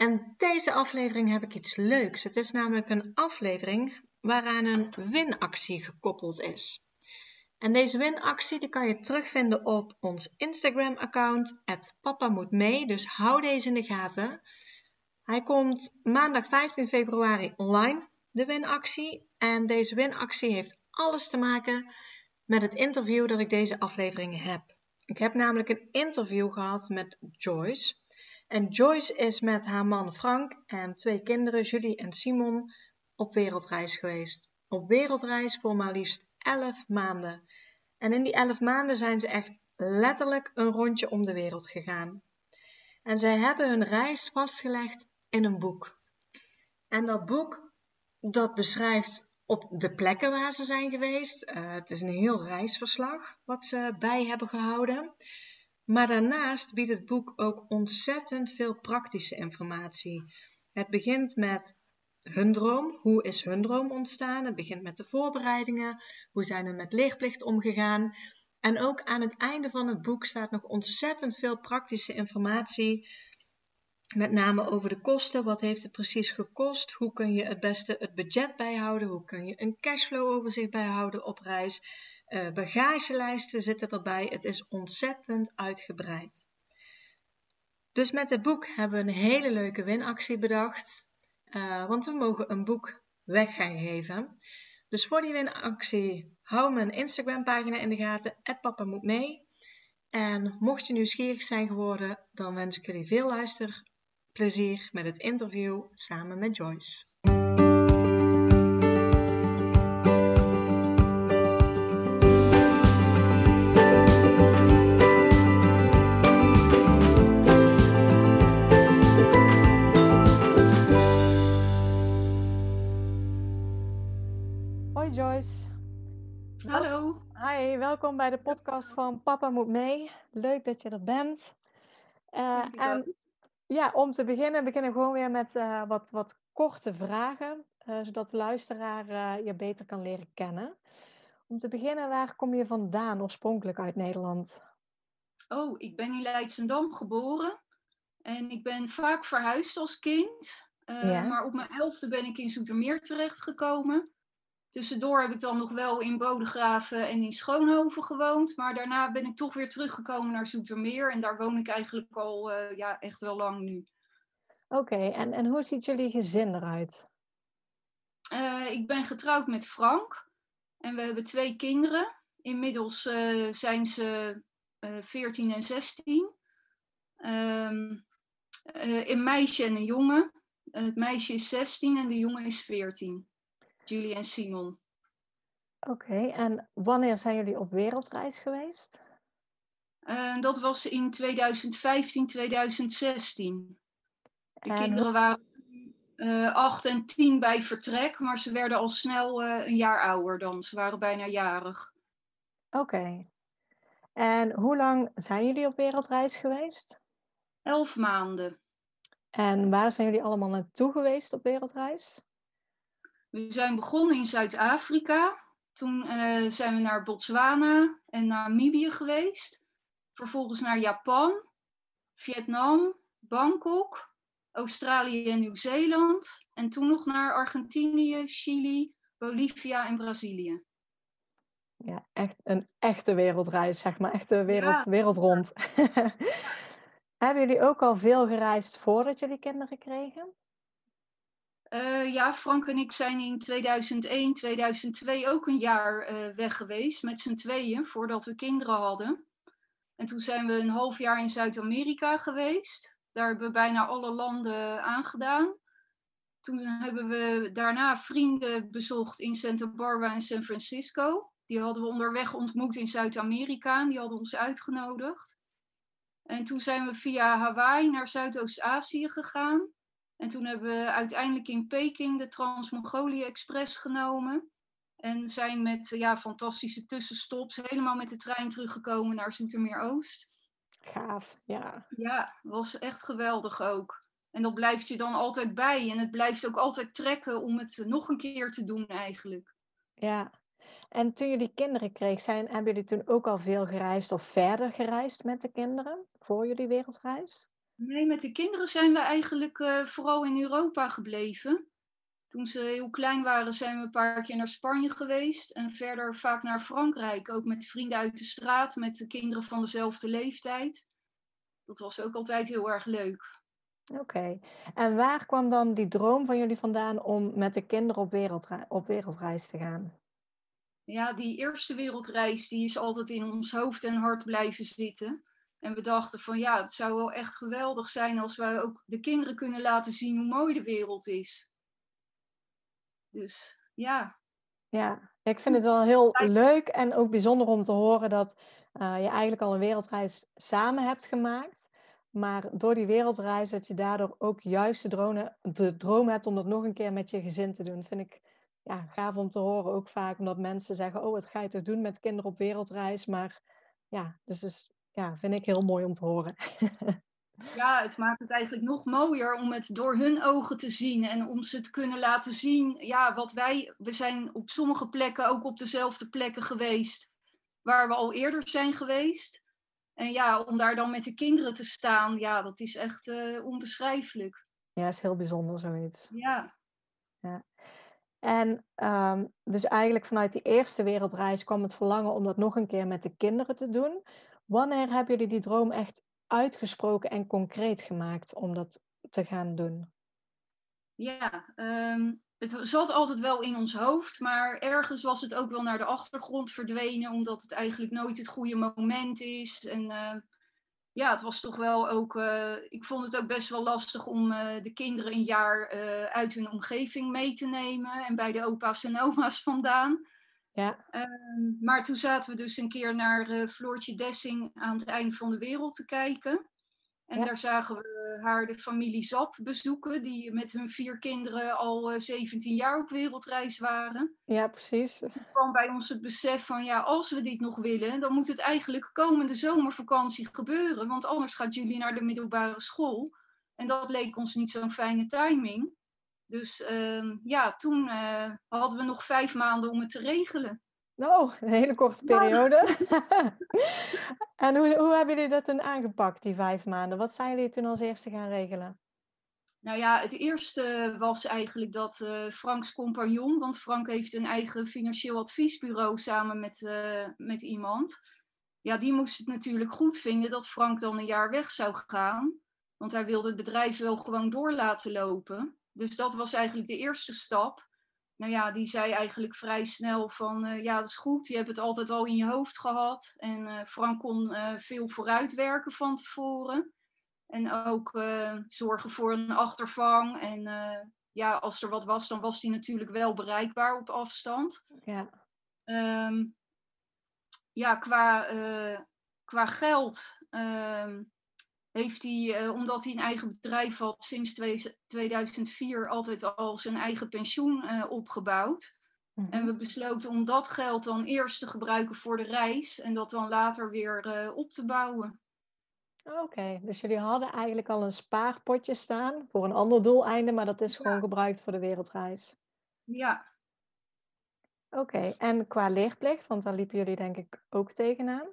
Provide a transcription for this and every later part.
En deze aflevering heb ik iets leuks. Het is namelijk een aflevering waaraan een winactie gekoppeld is. En deze winactie die kan je terugvinden op ons Instagram-account, Papa Moet Mee. Dus hou deze in de gaten. Hij komt maandag 15 februari online, de winactie. En deze winactie heeft alles te maken met het interview dat ik deze aflevering heb. Ik heb namelijk een interview gehad met Joyce. En Joyce is met haar man Frank en twee kinderen, Julie en Simon, op wereldreis geweest. Op wereldreis voor maar liefst 11 maanden. En in die 11 maanden zijn ze echt letterlijk een rondje om de wereld gegaan. En zij hebben hun reis vastgelegd in een boek. En dat boek, dat beschrijft op de plekken waar ze zijn geweest. Uh, het is een heel reisverslag wat ze bij hebben gehouden. Maar daarnaast biedt het boek ook ontzettend veel praktische informatie. Het begint met hun droom. Hoe is hun droom ontstaan? Het begint met de voorbereidingen. Hoe zijn er met leerplicht omgegaan? En ook aan het einde van het boek staat nog ontzettend veel praktische informatie. Met name over de kosten. Wat heeft het precies gekost? Hoe kun je het beste het budget bijhouden? Hoe kun je een cashflow overzicht bijhouden op reis? Uh, bagagelijsten zitten erbij. Het is ontzettend uitgebreid. Dus met het boek hebben we een hele leuke winactie bedacht. Uh, want we mogen een boek weg gaan geven. Dus voor die winactie hou mijn Instagram pagina in de gaten. Papa moet mee. En mocht je nieuwsgierig zijn geworden, dan wens ik jullie veel luisterplezier met het interview samen met Joyce. Hallo. Hi, welkom bij de podcast van Papa Moet Mee. Leuk dat je er bent. Uh, en ja, om te beginnen, beginnen we gewoon weer met uh, wat, wat korte vragen, uh, zodat de luisteraar je beter kan leren kennen. Om te beginnen, waar kom je vandaan oorspronkelijk uit Nederland? Oh, ik ben in Leidsendam geboren en ik ben vaak verhuisd als kind. Ja. Maar op mijn elfde ben ik in Zoetermeer terechtgekomen. Tussendoor heb ik dan nog wel in Bodegraven en in Schoonhoven gewoond. Maar daarna ben ik toch weer teruggekomen naar Zoetermeer. En daar woon ik eigenlijk al uh, ja, echt wel lang nu. Oké, en, en hoe ziet jullie gezin eruit? Uh, ik ben getrouwd met Frank. En we hebben twee kinderen. Inmiddels uh, zijn ze 14 en 16. Um, een meisje en een jongen. het meisje is 16 en de jongen is 14. Julie en Simon. Oké, en wanneer zijn jullie op wereldreis geweest? Uh, dat was in 2015, 2016. De kinderen waren uh, 8 en 10 bij vertrek, maar ze werden al snel uh, een jaar ouder dan. Ze waren bijna jarig. Oké. En hoe lang zijn jullie op wereldreis geweest? Elf maanden. En waar zijn jullie allemaal naartoe geweest op wereldreis? We zijn begonnen in Zuid-Afrika. Toen uh, zijn we naar Botswana en Namibië geweest. Vervolgens naar Japan, Vietnam, Bangkok, Australië en Nieuw-Zeeland. En toen nog naar Argentinië, Chili, Bolivia en Brazilië. Ja, echt een echte wereldreis, zeg maar. Echte wereld, ja. wereld rond. Hebben jullie ook al veel gereisd voordat jullie kinderen kregen? Uh, ja, Frank en ik zijn in 2001, 2002 ook een jaar uh, weg geweest met z'n tweeën voordat we kinderen hadden. En toen zijn we een half jaar in Zuid-Amerika geweest. Daar hebben we bijna alle landen aangedaan. Toen hebben we daarna vrienden bezocht in Santa Barbara en San Francisco. Die hadden we onderweg ontmoet in Zuid-Amerika en die hadden ons uitgenodigd. En toen zijn we via Hawaii naar Zuidoost-Azië gegaan. En toen hebben we uiteindelijk in Peking de Trans-Mongolië Express genomen. En zijn met ja, fantastische tussenstops helemaal met de trein teruggekomen naar Zoetermeer-Oost. Gaaf, ja. Ja, was echt geweldig ook. En dat blijft je dan altijd bij. En het blijft ook altijd trekken om het nog een keer te doen eigenlijk. Ja. En toen jullie kinderen kreeg, zijn, hebben jullie toen ook al veel gereisd of verder gereisd met de kinderen voor jullie wereldreis? Nee, met de kinderen zijn we eigenlijk uh, vooral in Europa gebleven. Toen ze heel klein waren, zijn we een paar keer naar Spanje geweest. En verder vaak naar Frankrijk. Ook met vrienden uit de straat, met de kinderen van dezelfde leeftijd. Dat was ook altijd heel erg leuk. Oké. En waar kwam dan die droom van jullie vandaan om met de kinderen op, wereldre op wereldreis te gaan? Ja, die eerste wereldreis die is altijd in ons hoofd en hart blijven zitten. En we dachten van ja, het zou wel echt geweldig zijn als wij ook de kinderen kunnen laten zien hoe mooi de wereld is. Dus ja. Ja, ik vind het wel heel leuk en ook bijzonder om te horen dat uh, je eigenlijk al een wereldreis samen hebt gemaakt. Maar door die wereldreis dat je daardoor ook juist de, drone, de droom hebt om dat nog een keer met je gezin te doen. Vind ik ja, gaaf om te horen. Ook vaak omdat mensen zeggen, oh wat ga je toch doen met kinderen op wereldreis. Maar ja, dus, dus ja, vind ik heel mooi om te horen. Ja, het maakt het eigenlijk nog mooier om het door hun ogen te zien en om ze te kunnen laten zien, ja, wat wij, we zijn op sommige plekken ook op dezelfde plekken geweest waar we al eerder zijn geweest. En ja, om daar dan met de kinderen te staan, ja, dat is echt uh, onbeschrijfelijk. Ja, is heel bijzonder zoiets. Ja. ja. En um, dus eigenlijk vanuit die eerste wereldreis kwam het verlangen om dat nog een keer met de kinderen te doen. Wanneer hebben jullie die droom echt uitgesproken en concreet gemaakt om dat te gaan doen? Ja, um, het zat altijd wel in ons hoofd, maar ergens was het ook wel naar de achtergrond verdwenen, omdat het eigenlijk nooit het goede moment is. En uh, ja, het was toch wel ook. Uh, ik vond het ook best wel lastig om uh, de kinderen een jaar uit hun omgeving mee te nemen en bij de opa's en oma's vandaan. Ja. Ehm, maar toen zaten we dus een keer naar Floortje Dessing aan het einde van de wereld te kijken. En daar zagen we haar de familie Zap bezoeken, die met hun vier kinderen al uh, eh, 17 jaar op wereldreis waren. Ja, precies. Toen kwam bij ons het besef van, ja, als we dit nog willen, dan moet het eigenlijk komende zomervakantie gebeuren, want anders gaat jullie naar de middelbare school. En dat leek ons niet zo'n fijne timing. Dus uh, ja, toen uh, hadden we nog vijf maanden om het te regelen. Oh, een hele korte periode. en hoe, hoe hebben jullie dat toen aangepakt, die vijf maanden? Wat zijn jullie toen als eerste gaan regelen? Nou ja, het eerste was eigenlijk dat uh, Franks compagnon, want Frank heeft een eigen financieel adviesbureau samen met, uh, met iemand. Ja, die moest het natuurlijk goed vinden dat Frank dan een jaar weg zou gaan. Want hij wilde het bedrijf wel gewoon door laten lopen. Dus dat was eigenlijk de eerste stap nou ja, die zei eigenlijk vrij snel van uh, ja, dat is goed, je hebt het altijd al in je hoofd gehad. En uh, Frank kon uh, veel vooruitwerken van tevoren. En ook zorgen voor een achtervang. En ja, als er wat was, dan was die natuurlijk wel bereikbaar op afstand. Ja, um, ja qua, qua geld. Um, heeft hij, eh, omdat hij een eigen bedrijf had, sinds 2004 altijd al zijn eigen pensioen uh, opgebouwd. Mhm. En we besloten om dat geld dan eerst te gebruiken voor de reis en dat dan later weer uh, op te bouwen. Oké, dus jullie hadden eigenlijk al een spaarpotje staan voor een ander doeleinde, maar dat is ja. gewoon gebruikt voor de wereldreis. Ja. Oké, en qua leerplicht, want daar liepen jullie denk ik ook tegenaan.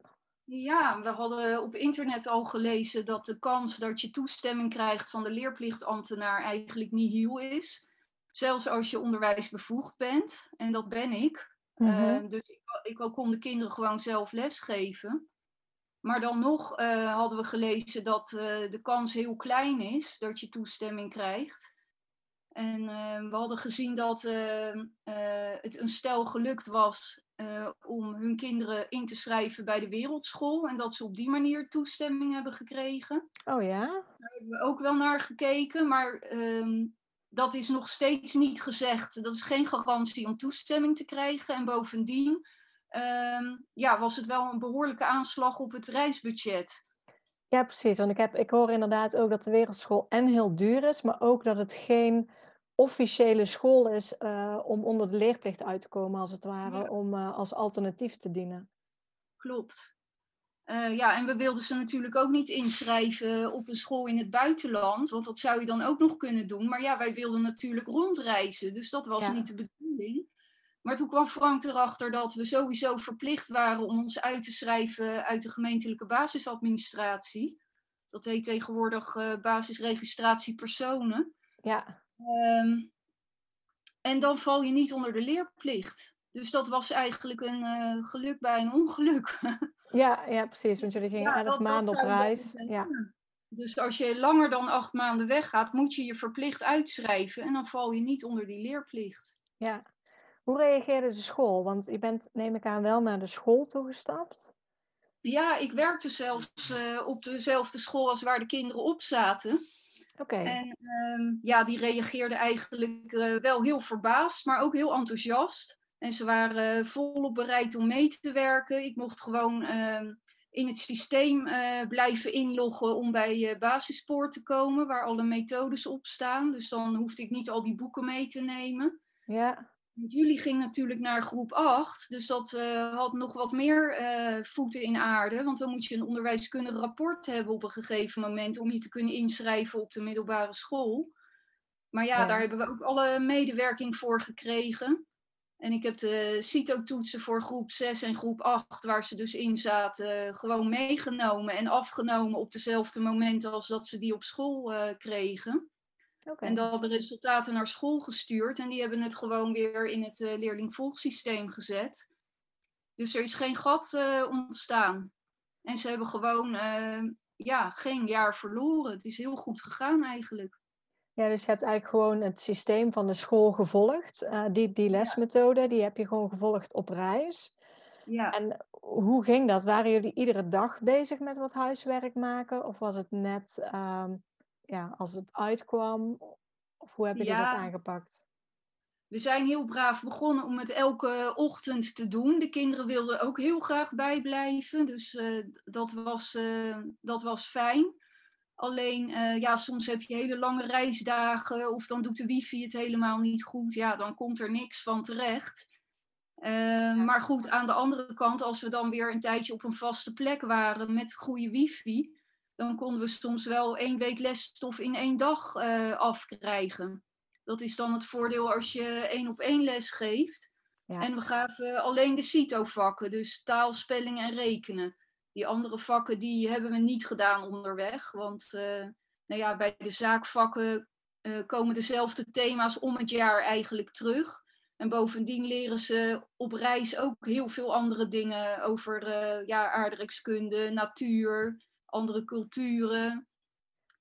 Ja, we hadden op internet al gelezen dat de kans dat je toestemming krijgt van de leerplichtambtenaar eigenlijk niet heel is. Zelfs als je onderwijsbevoegd bent. En dat ben ik. uh, dus ik, ik kon de kinderen gewoon zelf lesgeven. Maar dan nog uh, hadden we gelezen dat uh, de kans heel klein is dat je toestemming krijgt. En we hadden gezien dat het een stel gelukt was uh, om hun kinderen in te schrijven bij de wereldschool. En dat ze op die manier toestemming hebben gekregen. Oh ja? Daar hebben we ook wel naar gekeken. Maar um, dat is nog steeds niet gezegd. Dat is geen garantie om toestemming te krijgen. En bovendien um, ja, was het wel een behoorlijke aanslag op het reisbudget. Ja, precies. Want ik, heb, ik hoor inderdaad ook dat de wereldschool en heel duur is, maar ook dat het geen officiële school is uh, om onder de leerplicht uit te komen, als het ware, Ja. om uh, als alternatief te dienen. Klopt. Uh, ja, en we wilden ze natuurlijk ook niet inschrijven op een school in het buitenland, want dat zou je dan ook nog kunnen doen. Maar ja, wij wilden natuurlijk rondreizen, dus dat was Ja. niet de bedoeling. Maar toen kwam Frank erachter dat we sowieso verplicht waren om ons uit te schrijven uit de gemeentelijke basisadministratie. Dat heet tegenwoordig basisregistratie personen. Ja, Um, en dan val je niet onder de leerplicht. Dus dat was eigenlijk een uh, geluk bij een ongeluk. ja, ja, precies. Want jullie gingen Ja, elf maanden op reis. Ja, Dus als je langer dan acht maanden weggaat, moet je je verplicht uitschrijven. En dan val je niet onder die leerplicht. ja. Hoe reageerde de school? Want je bent, neem ik aan, wel naar de school toegestapt. Ja, ik werkte zelfs eh, op dezelfde school als waar de kinderen op zaten. Oké, En ehm, ja, die reageerden eigenlijk eh, wel heel verbaasd, maar ook heel enthousiast. En ze waren eh, volop bereid om mee te werken. Ik mocht gewoon ehm, in het systeem eh, blijven inloggen om bij basisspoor te komen, waar alle methodes op staan. Dus dan hoefde ik niet al die boeken mee te nemen. ja, Jullie ging natuurlijk naar groep 8, dus dat uh, had nog wat meer uh, voeten in aarde. Want dan moet je een onderwijskundig rapport hebben op een gegeven moment om je te kunnen inschrijven op de middelbare school. Maar ja, Ja. daar hebben we ook alle medewerking voor gekregen. En ik heb de CITO-toetsen voor groep 6 en groep 8, waar ze dus in zaten, gewoon meegenomen en afgenomen op dezelfde momenten als dat ze die op school uh, kregen. En dan de resultaten naar school gestuurd. En die hebben het gewoon weer in het uh, leerlingvolgsysteem gezet. Dus er is geen gat uh, ontstaan. En ze hebben gewoon uh, ja, geen jaar verloren. Het is heel goed gegaan eigenlijk. Ja, dus je hebt eigenlijk gewoon het systeem van de school gevolgd. Uh, die, die lesmethode, die heb je gewoon gevolgd op reis. Ja. En hoe ging dat? Waren jullie iedere dag bezig met wat huiswerk maken? Of was het net um, ja, als het uitkwam? Of hoe hebben jullie Ja. dat aangepakt? We zijn heel braaf begonnen om het elke ochtend te doen. De kinderen wilden ook heel graag bijblijven, dus uh, dat, was, uh, dat was fijn. Alleen, uh, ja, soms heb je hele lange reisdagen of dan doet de wifi het helemaal niet goed. Ja, dan komt er niks van terecht. Ja. Maar goed, aan de andere kant, als we dan weer een tijdje op een vaste plek waren met goede wifi, dan konden we soms wel één week lesstof in één dag afkrijgen. Dat is dan het voordeel als je één op één les geeft. Ja. En we gaven alleen de CITO-vakken, dus taal, spelling en rekenen. Die andere vakken die hebben we niet gedaan onderweg. Want uh, nou ja, bij de zaakvakken uh, komen dezelfde thema's om het jaar eigenlijk terug. En bovendien leren ze op reis ook heel veel andere dingen over ja, aardrijkskunde, natuur, andere culturen.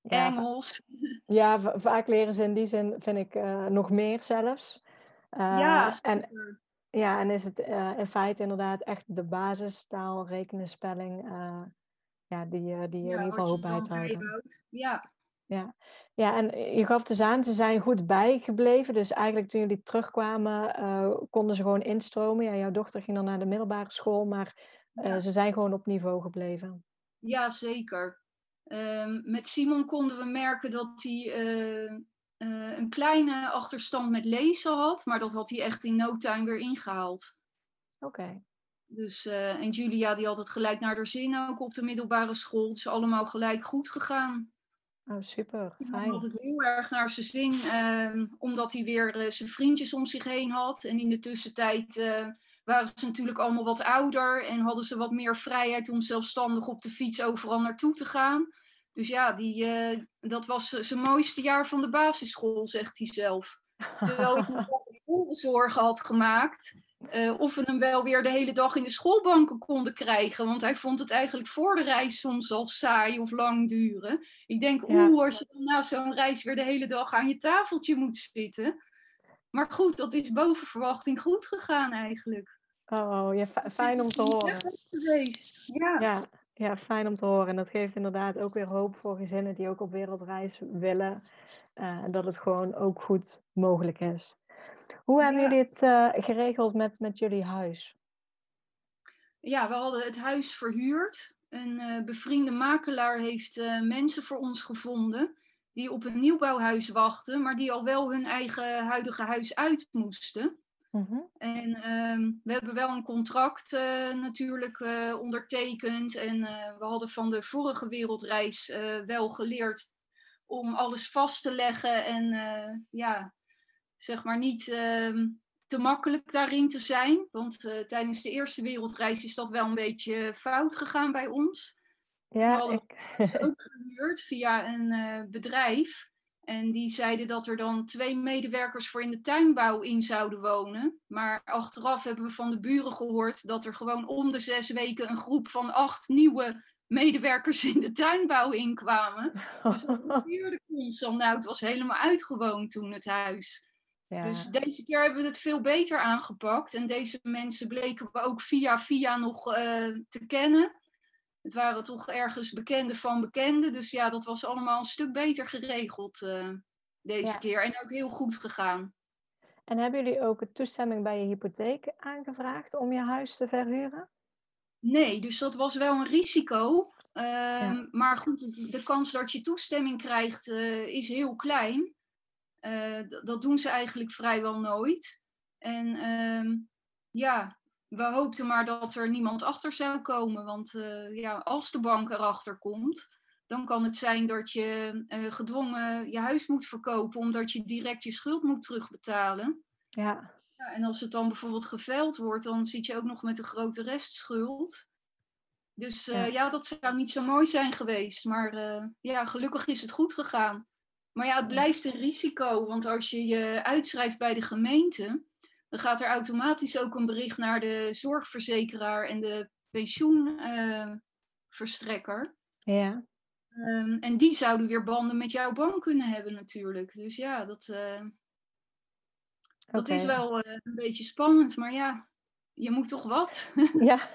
Ja, Engels. Ja, va vaak leren ze in die zin, vind ik, uh, nog meer zelfs. Uh, ja, en, ja, en is het uh, in feite inderdaad echt de basistaal, rekenen, spelling, ja, die, die je ja, in ieder geval. Ja. Ja. ja, en je gaf dus aan, ze zijn goed bijgebleven. Dus eigenlijk toen jullie terugkwamen, konden ze gewoon instromen. Ja, jouw dochter ging dan naar de middelbare school, maar ja. ze zijn gewoon op niveau gebleven. Ja, zeker. Um, met Simon konden we merken dat hij uh, uh, een kleine achterstand met lezen had, maar dat had hij echt in no time weer ingehaald. Oké. Okay. Dus, uh, en Julia die had het gelijk naar haar zin ook op de middelbare school. Het is allemaal gelijk goed gegaan. Oh, super. Fijn. Hij had het heel erg naar zijn zin, uh, omdat hij weer zijn vriendjes om zich heen had. En in de tussentijd waren ze natuurlijk allemaal wat ouder en hadden ze wat meer vrijheid om zelfstandig op de fiets overal naartoe te gaan. Dus ja, die, uh, dat was zijn mooiste jaar van de basisschool, zegt hij zelf. Terwijl ik me zorgen had gemaakt uh, of we hem wel weer de hele dag in de schoolbanken konden krijgen. Want hij vond het eigenlijk voor de reis soms al saai of lang duren. Ik denk, Ja. oeh, als je dan na zo'n reis weer de hele dag aan je tafeltje moet zitten. Maar goed, dat is boven verwachting goed gegaan eigenlijk. Oh, ja, fi- fijn om te horen. Ja. Ja, ja, fijn om te horen. En dat geeft inderdaad ook weer hoop voor gezinnen die ook op wereldreis willen. eh, dat het gewoon ook goed mogelijk is. Hoe hebben Ja. jullie het eh, geregeld met, met jullie huis? ja, we hadden het huis verhuurd. Een uh, bevriende makelaar heeft mensen voor ons gevonden die op een nieuwbouwhuis wachten, maar die al wel hun eigen huidige huis uit moesten. Mm-hmm. En um, we hebben wel een contract uh, natuurlijk ondertekend. En we hadden van de vorige wereldreis wel geleerd om alles vast te leggen en ja, zeg maar niet ehm, te makkelijk daarin te zijn. Want uh, tijdens de Eerste Wereldreis is dat wel een beetje fout gegaan bij ons. Ja, Toen ik... we ook gehuurd via een uh, bedrijf. En die zeiden dat er dan twee medewerkers voor in de tuinbouw in zouden wonen. Maar achteraf hebben we van de buren gehoord dat er gewoon om de zes weken een groep van acht nieuwe medewerkers in de tuinbouw inkwamen. Dus dat gebeurde constant. Nou, het was helemaal uitgewoond toen het huis. Dus deze keer hebben we het veel beter aangepakt. En deze mensen bleken we ook via via nog uh, te kennen. Het waren toch ergens bekenden van bekenden. Dus ja, dat was allemaal een stuk beter geregeld uh, deze ja. keer. En ook heel goed gegaan. En hebben jullie ook toestemming bij je hypotheek aangevraagd om je huis te verhuren? Nee, dus dat was wel een risico. Uh, ja. Maar goed, de kans dat je toestemming krijgt uh, is heel klein. Uh, dat doen ze eigenlijk vrijwel nooit. En uh, ja, we hoopten maar dat er niemand achter zou komen. Want uh, ja, als de bank erachter komt, dan kan het zijn dat je uh, gedwongen je huis moet verkopen, omdat je direct je schuld moet terugbetalen. Ja. ja. En als het dan bijvoorbeeld geveild wordt, dan zit je ook nog met een grote restschuld. Dus ja. ja. dat zou niet zo mooi zijn geweest. Maar ja, gelukkig is het goed gegaan. Maar ja, het blijft een risico, want als je je uitschrijft bij de gemeente, dan gaat er automatisch ook een bericht naar de zorgverzekeraar en de pensioenverstrekker. Ja. Um, en die zouden weer banden met jouw bank kunnen hebben natuurlijk. Dus ja, dat, uh, dat is wel uh, een beetje spannend, maar ja, je moet toch wat. ja.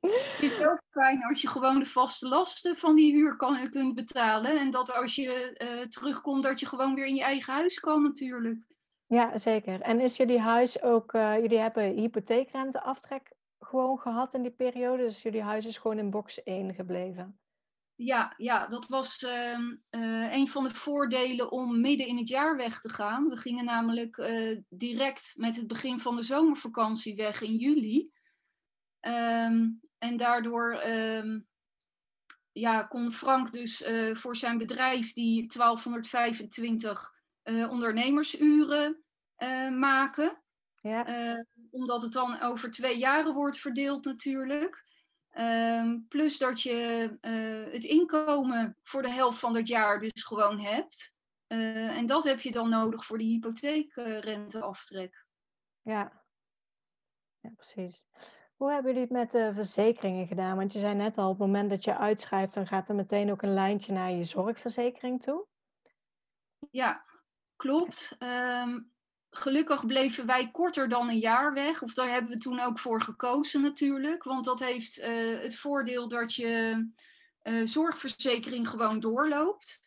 Het is heel fijn als je gewoon de vaste lasten van die huur kan, kunt betalen. En dat als je uh, terugkomt, dat je gewoon weer in je eigen huis kan natuurlijk. Ja, zeker. En is jullie huis ook, uh, jullie hebben hypotheekrenteaftrek gewoon gehad in die periode? Dus jullie huis is gewoon in box 1 gebleven? Ja, ja dat was uh, uh, een van de voordelen om midden in het jaar weg te gaan. We gingen namelijk direct met het begin van de zomervakantie weg in juli. Um, en daardoor um, ja, kon Frank dus voor zijn bedrijf die 1225 uh, ondernemersuren uh, maken. Ja. omdat het dan over twee jaren wordt verdeeld natuurlijk. Um, plus dat je het inkomen voor de helft van dat jaar dus gewoon hebt. en dat heb je dan nodig voor de hypotheekrenteaftrek. Ja. ja, precies. Hoe hebben jullie het met de verzekeringen gedaan? Want je zei net al, op het moment dat je uitschrijft, dan gaat er meteen ook een lijntje naar je zorgverzekering toe. Ja, klopt. Um, gelukkig bleven wij korter dan een jaar weg. Of daar hebben we toen ook voor gekozen natuurlijk. Want dat heeft uh, het voordeel dat je uh, zorgverzekering gewoon doorloopt.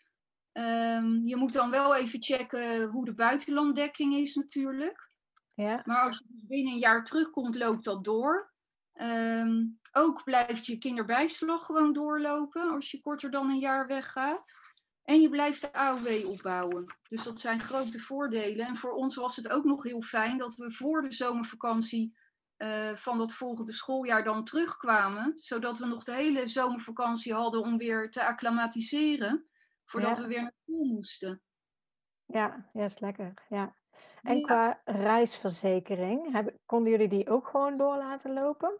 Um, je moet dan wel even checken hoe de buitenlanddekking is natuurlijk. Ja. Maar als je dus binnen een jaar terugkomt, loopt dat door. Um, ook blijft je kinderbijslag gewoon doorlopen als je korter dan een jaar weggaat. En je blijft de AOW opbouwen. Dus dat zijn grote voordelen. En voor ons was het ook nog heel fijn dat we voor de zomervakantie uh, van dat volgende schooljaar dan terugkwamen. Zodat we nog de hele zomervakantie hadden om weer te acclimatiseren. Voordat ja. we weer naar school moesten. Ja, ja, is lekker. Ja. En ja. qua reisverzekering, hebben, konden jullie die ook gewoon door laten lopen?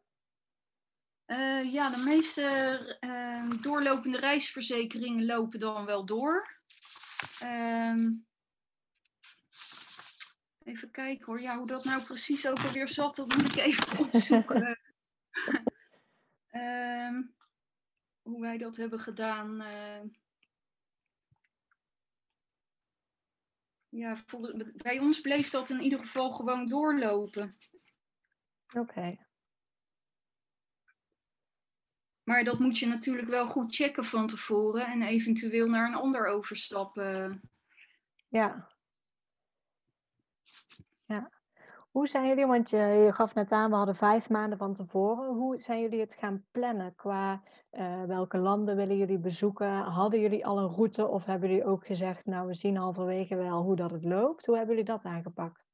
Uh, ja, de meeste uh, doorlopende reisverzekeringen lopen dan wel door. Uh, even kijken hoor, ja, hoe dat nou precies ook alweer zat, dat moet ik even opzoeken. Ehm, hoe wij dat hebben gedaan. Eh. ja, bij ons bleef dat in ieder geval gewoon doorlopen. Oké. Maar dat moet je natuurlijk wel goed checken van tevoren en eventueel naar een ander overstappen. Ja. Ja. Hoe zijn jullie, want je, je gaf net aan, we hadden vijf maanden van tevoren. Hoe zijn jullie het gaan plannen qua uh, welke landen willen jullie bezoeken? Hadden jullie al een route of hebben jullie ook gezegd, nou we zien halverwege wel hoe dat het loopt? Hoe hebben jullie dat aangepakt?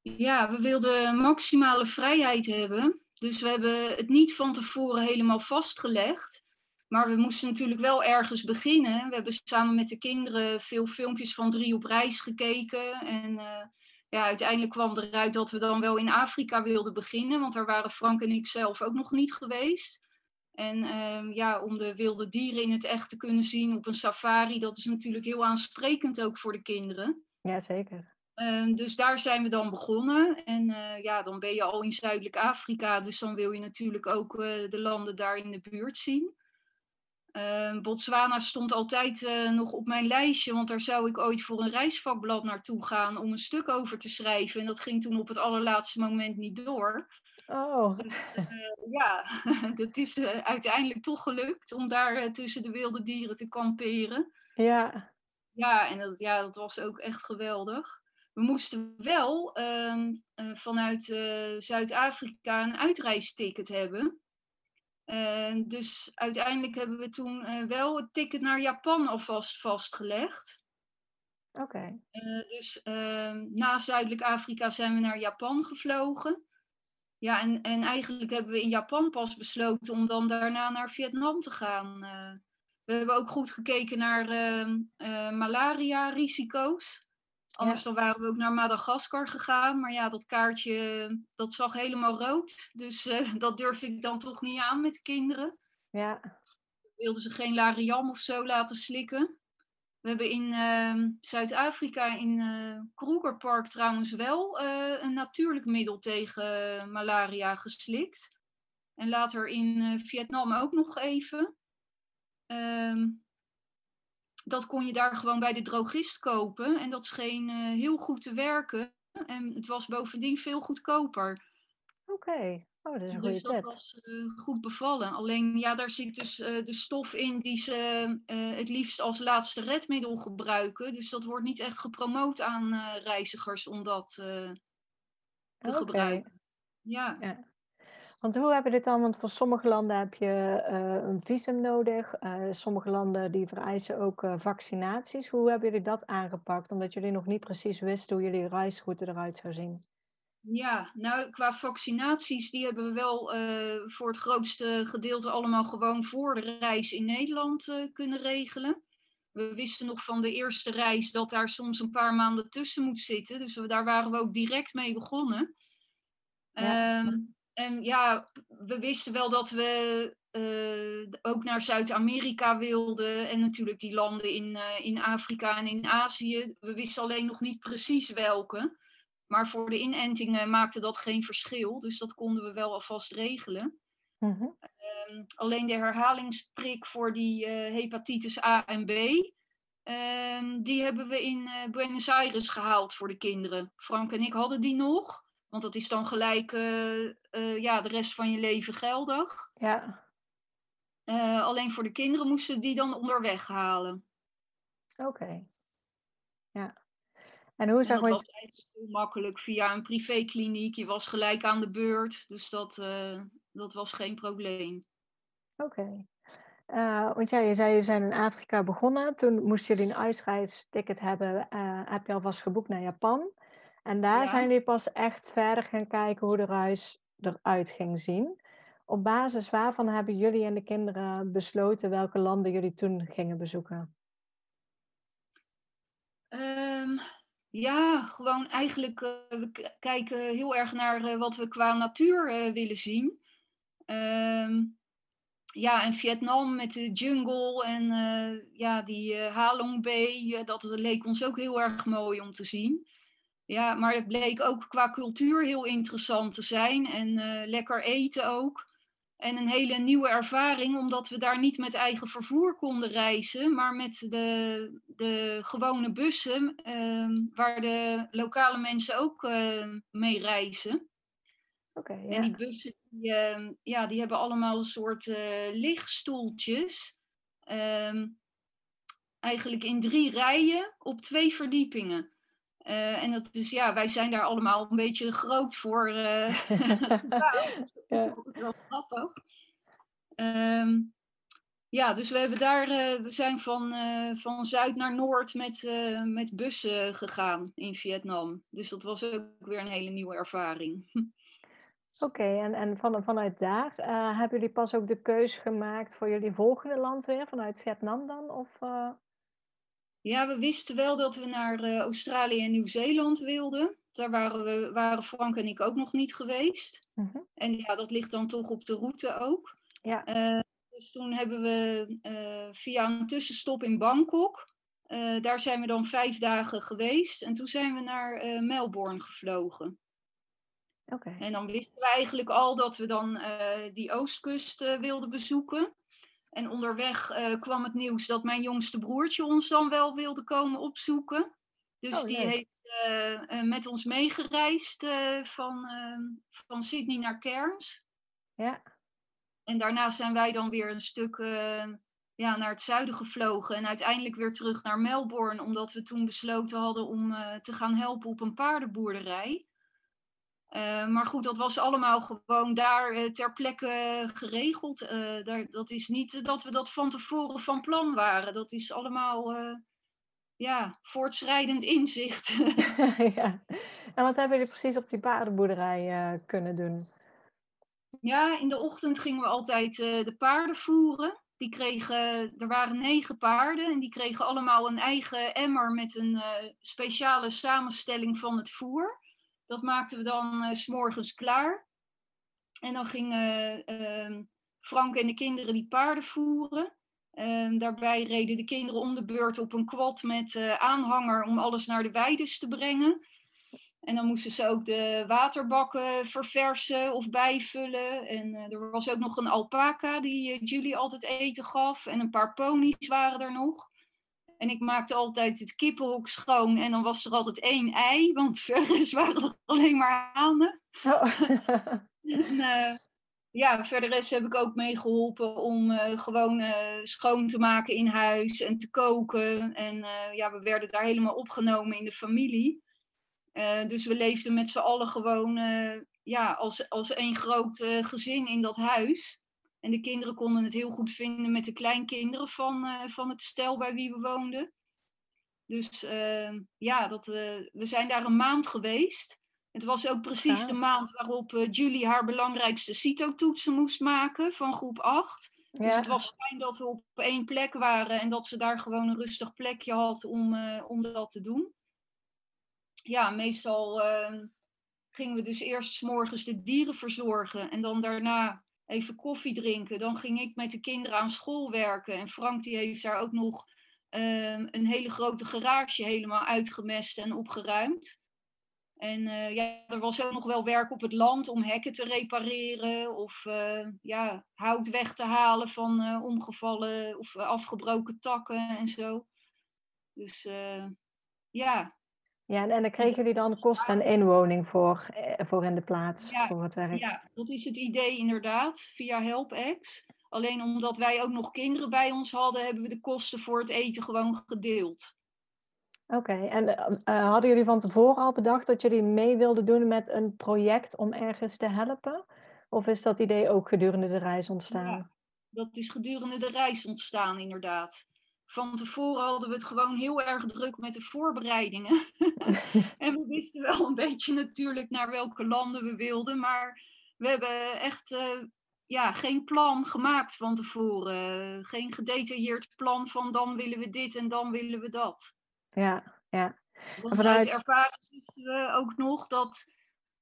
Ja, we wilden maximale vrijheid hebben. Dus we hebben het niet van tevoren helemaal vastgelegd. Maar we moesten natuurlijk wel ergens beginnen. We hebben samen met de kinderen veel filmpjes van drie op reis gekeken. En uh, ja, uiteindelijk kwam eruit dat we dan wel in Afrika wilden beginnen. Want daar waren Frank en ik zelf ook nog niet geweest. En uh, ja, om de wilde dieren in het echt te kunnen zien op een safari, dat is natuurlijk heel aansprekend ook voor de kinderen. Jazeker. Uh, dus daar zijn we dan begonnen. En uh, ja, dan ben je al in Zuidelijk Afrika, dus dan wil je natuurlijk ook uh, de landen daar in de buurt zien. Uh, Botswana stond altijd uh, nog op mijn lijstje, want daar zou ik ooit voor een reisvakblad naartoe gaan om een stuk over te schrijven. En dat ging toen op het allerlaatste moment niet door. Oh. Dus, ja, dat is uiteindelijk toch gelukt om daar tussen de wilde dieren te kamperen. Ja. Ja, en dat, ja, dat was ook echt geweldig. We moesten wel ehm, vanuit Zuid-Afrika een uitreisticket hebben. Uh, dus uiteindelijk hebben we toen uh, wel het ticket naar Japan alvast vastgelegd. Oké. Okay. Dus ehm, na Zuidelijk Afrika zijn we naar Japan gevlogen. Ja, en, en eigenlijk hebben we in Japan pas besloten om dan daarna naar Vietnam te gaan. we hebben ook goed gekeken naar ehm, malaria-risico's. Anders ja. dan waren we ook naar Madagaskar gegaan. Maar ja, dat kaartje, dat zag helemaal rood. Dus uh, dat durf ik dan toch niet aan met de kinderen. Ja. Wilden ze geen lariam of zo laten slikken. We hebben in uh, Zuid-Afrika, in uh, Kruger Park trouwens wel uh, een natuurlijk middel tegen malaria geslikt. En later in Vietnam ook nog even. Ehm, dat kon je daar gewoon bij de drogist kopen. En dat scheen uh, heel goed te werken. En het was bovendien veel goedkoper. Oké, okay. oh, dat is een dus goede tip. Dus dat was uh, goed bevallen. Alleen ja, daar zit dus uh, de stof in die ze het liefst als laatste redmiddel gebruiken. Dus dat wordt niet echt gepromoot aan reizigers om dat te okay. gebruiken. Ja. ja. Want hoe hebben dit dan? Want voor sommige landen heb je uh, een visum nodig. Uh, sommige landen die vereisen ook uh, vaccinaties. Hoe hebben jullie dat aangepakt? Omdat jullie nog niet precies wisten hoe jullie reisroute eruit zou zien. Ja, nou qua vaccinaties, die hebben we wel voor het grootste gedeelte allemaal gewoon voor de reis in Nederland kunnen regelen. We wisten nog van de eerste reis dat daar soms een paar maanden tussen moet zitten. Dus we, daar waren we ook direct mee begonnen. Ja. Um, en ja, we wisten wel dat we uh, ook naar Zuid-Amerika wilden en natuurlijk die landen in, uh, in Afrika en in Azië. We wisten alleen nog niet precies welke. Maar voor de inentingen maakte dat geen verschil, dus dat konden we wel alvast regelen. Mm -hmm. uh, alleen de herhalingsprik voor die uh, hepatitis A en B, ehm, die hebben we in Buenos Aires gehaald voor de kinderen. Frank en ik hadden die nog. Want dat is dan gelijk uh, uh, ja, de rest van je leven geldig. Ja. Uh, alleen voor de kinderen moesten die dan onderweg halen. Oké. Okay. Ja. En hoe zag je... Dat was eigenlijk heel makkelijk via een privékliniek. Je was gelijk aan de beurt. Dus dat, dat was geen probleem. Oké. Okay. want ja, je zei, je zijn in Afrika begonnen. Toen moesten jullie een uitreisticket hebben. heb je alvast geboekt naar Japan. En daar ja. zijn jullie pas echt verder gaan kijken hoe de reis eruit ging zien. Op basis waarvan hebben jullie en de kinderen besloten welke landen jullie toen gingen bezoeken? Um, ja, gewoon eigenlijk, uh, we kijken heel erg naar uh, wat we qua natuur uh, willen zien. Um, ja, en Vietnam met de jungle en ja, die Halong Bay, dat leek ons ook heel erg mooi om te zien. Ja, maar het bleek ook qua cultuur heel interessant te zijn en uh, lekker eten ook. En een hele nieuwe ervaring, omdat we daar niet met eigen vervoer konden reizen, maar met de, de gewone bussen, uh, waar de lokale mensen ook uh, mee reizen. Okay, ja. En die bussen, die, ehm, ja, die hebben allemaal een soort eh, lichtstoeltjes. Ehm, eigenlijk in drie rijen op twee verdiepingen. Uh, en dat is, ja, wij zijn daar allemaal een beetje groot voor. Uh, dus dat is wel grappig. Um, ja, dus we hebben daar, uh, we zijn van, van zuid naar noord met, met bussen gegaan in Vietnam. Dus dat was ook weer een hele nieuwe ervaring. Oké, en, en van, vanuit daar hebben jullie pas ook de keuze gemaakt voor jullie volgende land weer, vanuit Vietnam dan? Of, ja, we wisten wel dat we naar uh, Australië en Nieuw-Zeeland wilden. Daar waren, we, waren Frank en ik ook nog niet geweest. Mhm. En ja, dat ligt dan toch op de route ook. Ja. Uh, dus toen hebben we uh, via een tussenstop in Bangkok, daar zijn we dan vijf dagen geweest. En toen zijn we naar Melbourne gevlogen. Oké. En dan wisten we eigenlijk al dat we dan die oostkust wilden bezoeken. En onderweg uh, kwam het nieuws dat mijn jongste broertje ons dan wel wilde komen opzoeken. Dus oh, die heeft uh, met ons meegereisd van, ehm, van Sydney naar Cairns. Ja. En daarna zijn wij dan weer een stuk ja, naar het zuiden gevlogen. En uiteindelijk weer terug naar Melbourne, omdat we toen besloten hadden om te gaan helpen op een paardenboerderij. Uh, maar goed, dat was allemaal gewoon daar uh, ter plekke geregeld. Uh, daar, dat is niet dat we dat van tevoren van plan waren. Dat is allemaal ja, voortschrijdend inzicht. ja. En wat hebben jullie precies op die paardenboerderij kunnen doen? Ja, in de ochtend gingen we altijd de paarden voeren. Die kregen, er waren negen paarden en die kregen allemaal een eigen emmer met een speciale samenstelling van het voer. Dat maakten we dan uh, s morgens klaar. En dan gingen uh, Frank en de kinderen die paarden voeren. Uh, daarbij reden de kinderen om de beurt op een quad met uh, aanhanger om alles naar de weides te brengen. En dan moesten ze ook de waterbakken verversen of bijvullen. En uh, er was ook nog een alpaca die Julie altijd eten gaf. En een paar ponies waren er nog. En ik maakte altijd het kippenhok schoon en dan was er altijd één ei, want verder waren er alleen maar hanen. Oh. en, uh, ja, verder heb ik ook meegeholpen om uh, gewoon uh, schoon te maken in huis en te koken. En ja, we werden daar helemaal opgenomen in de familie. dus we leefden met z'n allen gewoon ja, als, als één groot gezin in dat huis. En de kinderen konden het heel goed vinden met de kleinkinderen van, uh, van het stel bij wie we woonden. Dus uh, ja, dat, uh, we zijn daar een maand geweest. Het was ook precies de maand waarop Julie haar belangrijkste CITO-toetsen moest maken van groep 8. Dus het was fijn dat we op één plek waren en dat ze daar gewoon een rustig plekje had om, om dat te doen. Ja, meestal ehm, gingen we dus eerst s morgens de dieren verzorgen en dan daarna even koffie drinken. Dan ging ik met de kinderen aan school werken. En Frank die heeft daar ook nog ehm, een hele grote garage helemaal uitgemest en opgeruimd. En uh, ja, er was ook nog wel werk op het land om hekken te repareren of uh, ja, hout weg te halen van uh, omgevallen of afgebroken takken en zo. Dus ja, ja, en, dan kregen jullie dan kosten en inwoning voor, eh, voor in de plaats, voor het werk? Ja, dat is het idee inderdaad, via HelpX. Alleen omdat wij ook nog kinderen bij ons hadden, hebben we de kosten voor het eten gewoon gedeeld. Oké, en uh, hadden jullie van tevoren al bedacht dat jullie mee wilden doen met een project om ergens te helpen? Of is dat idee ook gedurende de reis ontstaan? Ja, dat is gedurende de reis ontstaan, inderdaad van tevoren hadden we het gewoon heel erg druk met de voorbereidingen. en we wisten wel een beetje natuurlijk naar welke landen we wilden, maar we hebben echt uh, ja, geen plan gemaakt van tevoren. Geen gedetailleerd plan van dan willen we dit en dan willen we dat. Ja, ja. Want vanuit ervaring wisten we ook nog dat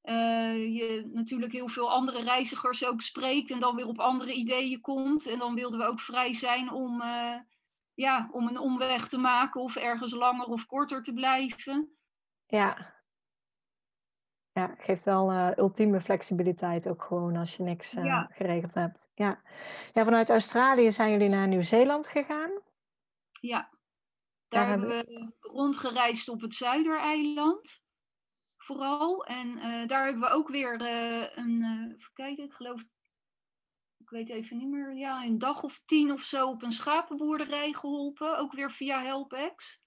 uh, je natuurlijk heel veel andere reizigers ook spreekt en dan weer op andere ideeën komt. En dan wilden we ook vrij zijn om... Uh, ja, om een omweg te maken of ergens langer of korter te blijven. Ja. Ja, geeft wel uh, ultieme flexibiliteit ook gewoon als je niks uh, geregeld hebt. Ja. ja, vanuit Australië zijn jullie naar Nieuw-Zeeland gegaan? Ja, daar, hebben we rondgereisd op het Zuidereiland vooral. En uh, daar hebben we ook weer een, even kijken, ik geloof weet even niet meer, ja, een dag of tien of zo op een schapenboerderij geholpen. Ook weer via HelpX.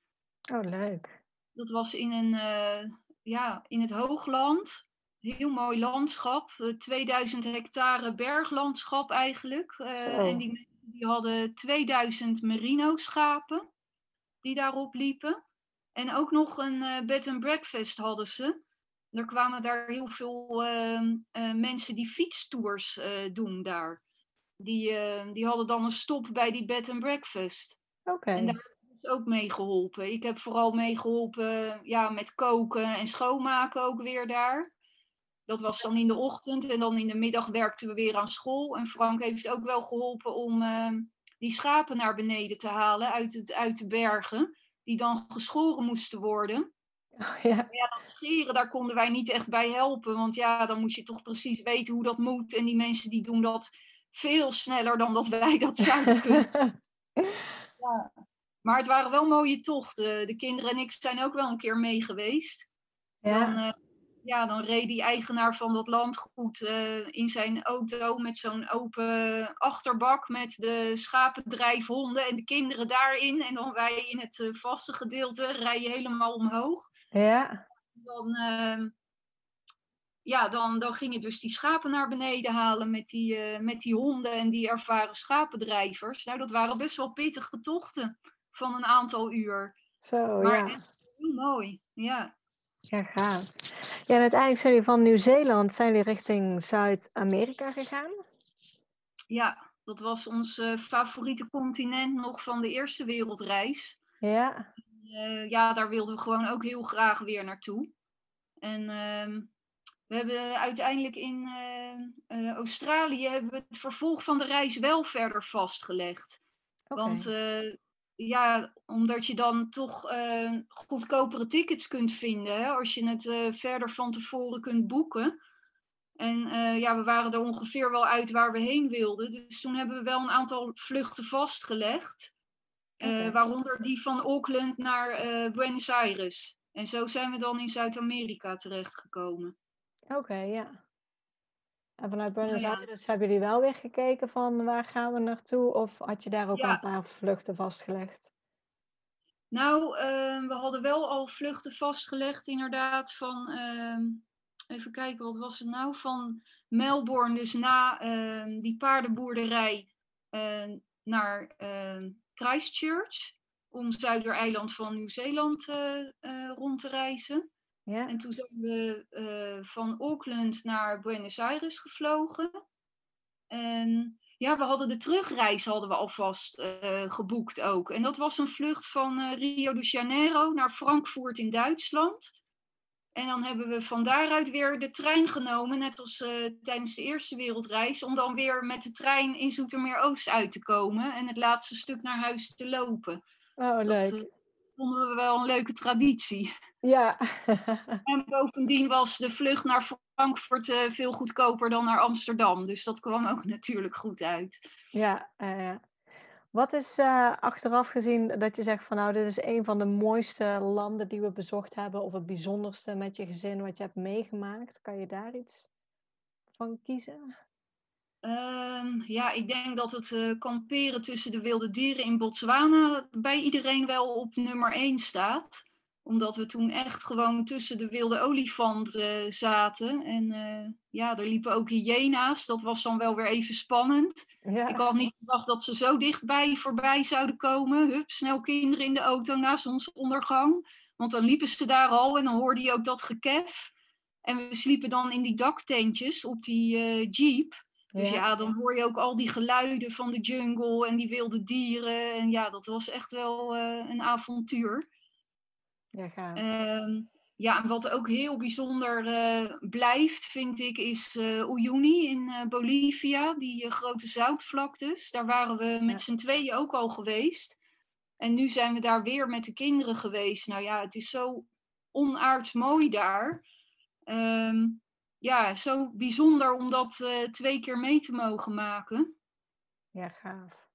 Oh, leuk. Dat was in, een, ja, in het hoogland. Heel mooi landschap. 2000 hectare berglandschap eigenlijk. en die, die hadden 2000 merino schapen die daarop liepen. En ook nog een bed and breakfast hadden ze er kwamen daar heel veel ehm, eh, mensen die fietstours doen daar. Die, uh, die hadden dan een stop bij die bed and breakfast. Oké. En daar heb ik ook mee geholpen. Ik heb vooral meegeholpen ja, met koken en schoonmaken ook weer daar. Dat was dan in de ochtend en dan in de middag werkten we weer aan school. En Frank heeft ook wel geholpen om ehm, die schapen naar beneden te halen uit, het, uit de bergen. Die dan geschoren moesten worden. Oh, ja. ja, dat scheren, daar konden wij niet echt bij helpen. Want ja, dan moet je toch precies weten hoe dat moet. En die mensen die doen dat veel sneller dan dat wij dat zouden kunnen. ja. Maar het waren wel mooie tochten. De kinderen en ik zijn ook wel een keer mee geweest. Ja. Dan, uh, ja, dan reed die eigenaar van dat landgoed uh, in zijn auto met zo'n open achterbak met de schapendrijfhonden en de kinderen daarin. En dan wij in het uh, vaste gedeelte rijden helemaal omhoog. Ja. Dan, uh, ja, dan, dan ging je dus die schapen naar beneden halen met die, uh, met die honden en die ervaren schapendrijvers. Nou, dat waren best wel pittige tochten van een aantal uur. Zo, maar ja. heel mooi, ja. Ja, gaaf. Ja, en uiteindelijk zijn jullie van Nieuw-Zeeland zijn jullie richting Zuid-Amerika gegaan? Ja, dat was ons uh, favoriete continent nog van de Eerste Wereldreis. Ja. Uh, ja, daar wilden we gewoon ook heel graag weer naartoe. En uh, we hebben uiteindelijk in uh, Australië hebben we het vervolg van de reis wel verder vastgelegd. Okay. Want ja, omdat je dan toch goedkopere tickets kunt vinden hè, als je het verder van tevoren kunt boeken. En ja, we waren er ongeveer wel uit waar we heen wilden. Dus toen hebben we wel een aantal vluchten vastgelegd. Okay. Waaronder die van Auckland naar Buenos Aires. En zo zijn we dan in Zuid-Amerika terechtgekomen. Oké, okay, ja. En vanuit Buenos nou, ja. Aires hebben jullie wel weer gekeken van waar gaan we naartoe? Of had je daar ook ja. een paar vluchten vastgelegd? Nou, uh, we hadden wel al vluchten vastgelegd inderdaad van... even kijken, wat was het nou? Van Melbourne, dus na ehm, die paardenboerderij naar Christchurch om Zuidereiland van Nieuw-Zeeland uh, uh, rond te reizen. Ja. En toen zijn we uh, van Auckland naar Buenos Aires gevlogen. En ja, we hadden de terugreis hadden we alvast geboekt ook. En dat was een vlucht van Rio de Janeiro naar Frankfurt in Duitsland. En dan hebben we van daaruit weer de trein genomen, net als uh, tijdens de Eerste Wereldreis, om dan weer met de trein in Zoetermeer Oost uit te komen en het laatste stuk naar huis te lopen. Oh, leuk. Dat uh, vonden we wel een leuke traditie. Ja. en bovendien was de vlucht naar Frankfurt uh, veel goedkoper dan naar Amsterdam, dus dat kwam ook natuurlijk goed uit. Ja. Wat is uh, achteraf gezien dat je zegt van nou, dit is een van de mooiste landen die we bezocht hebben, of het bijzonderste met je gezin wat je hebt meegemaakt? Kan je daar iets van kiezen? Um, ja, ik denk dat het uh, kamperen tussen de wilde dieren in Botswana bij iedereen wel op nummer 1 staat omdat we toen echt gewoon tussen de wilde olifanten uh, zaten. En uh, ja, er liepen ook hyena's. Dat was dan wel weer even spannend. Ja. Ik had niet gedacht dat ze zo dichtbij voorbij zouden komen. Hup, snel kinderen in de auto na zonsondergang. Want dan liepen ze daar al en dan hoorde je ook dat gekef. En we sliepen dan in die daktentjes op die jeep. Dus ja. ja, dan hoor je ook al die geluiden van de jungle en die wilde dieren. En ja, dat was echt wel een avontuur. Ja, gaaf. Uh, ja, en wat ook heel bijzonder uh, blijft, vind ik, is uh, Uyuni in uh, Bolivia, die grote zoutvlaktes. Daar waren we met ja. z'n tweeën ook al geweest. En nu zijn we daar weer met de kinderen geweest. Nou ja, het is zo onaards mooi daar. Um, ja, zo bijzonder om dat twee keer mee te mogen maken. Ja, gaaf.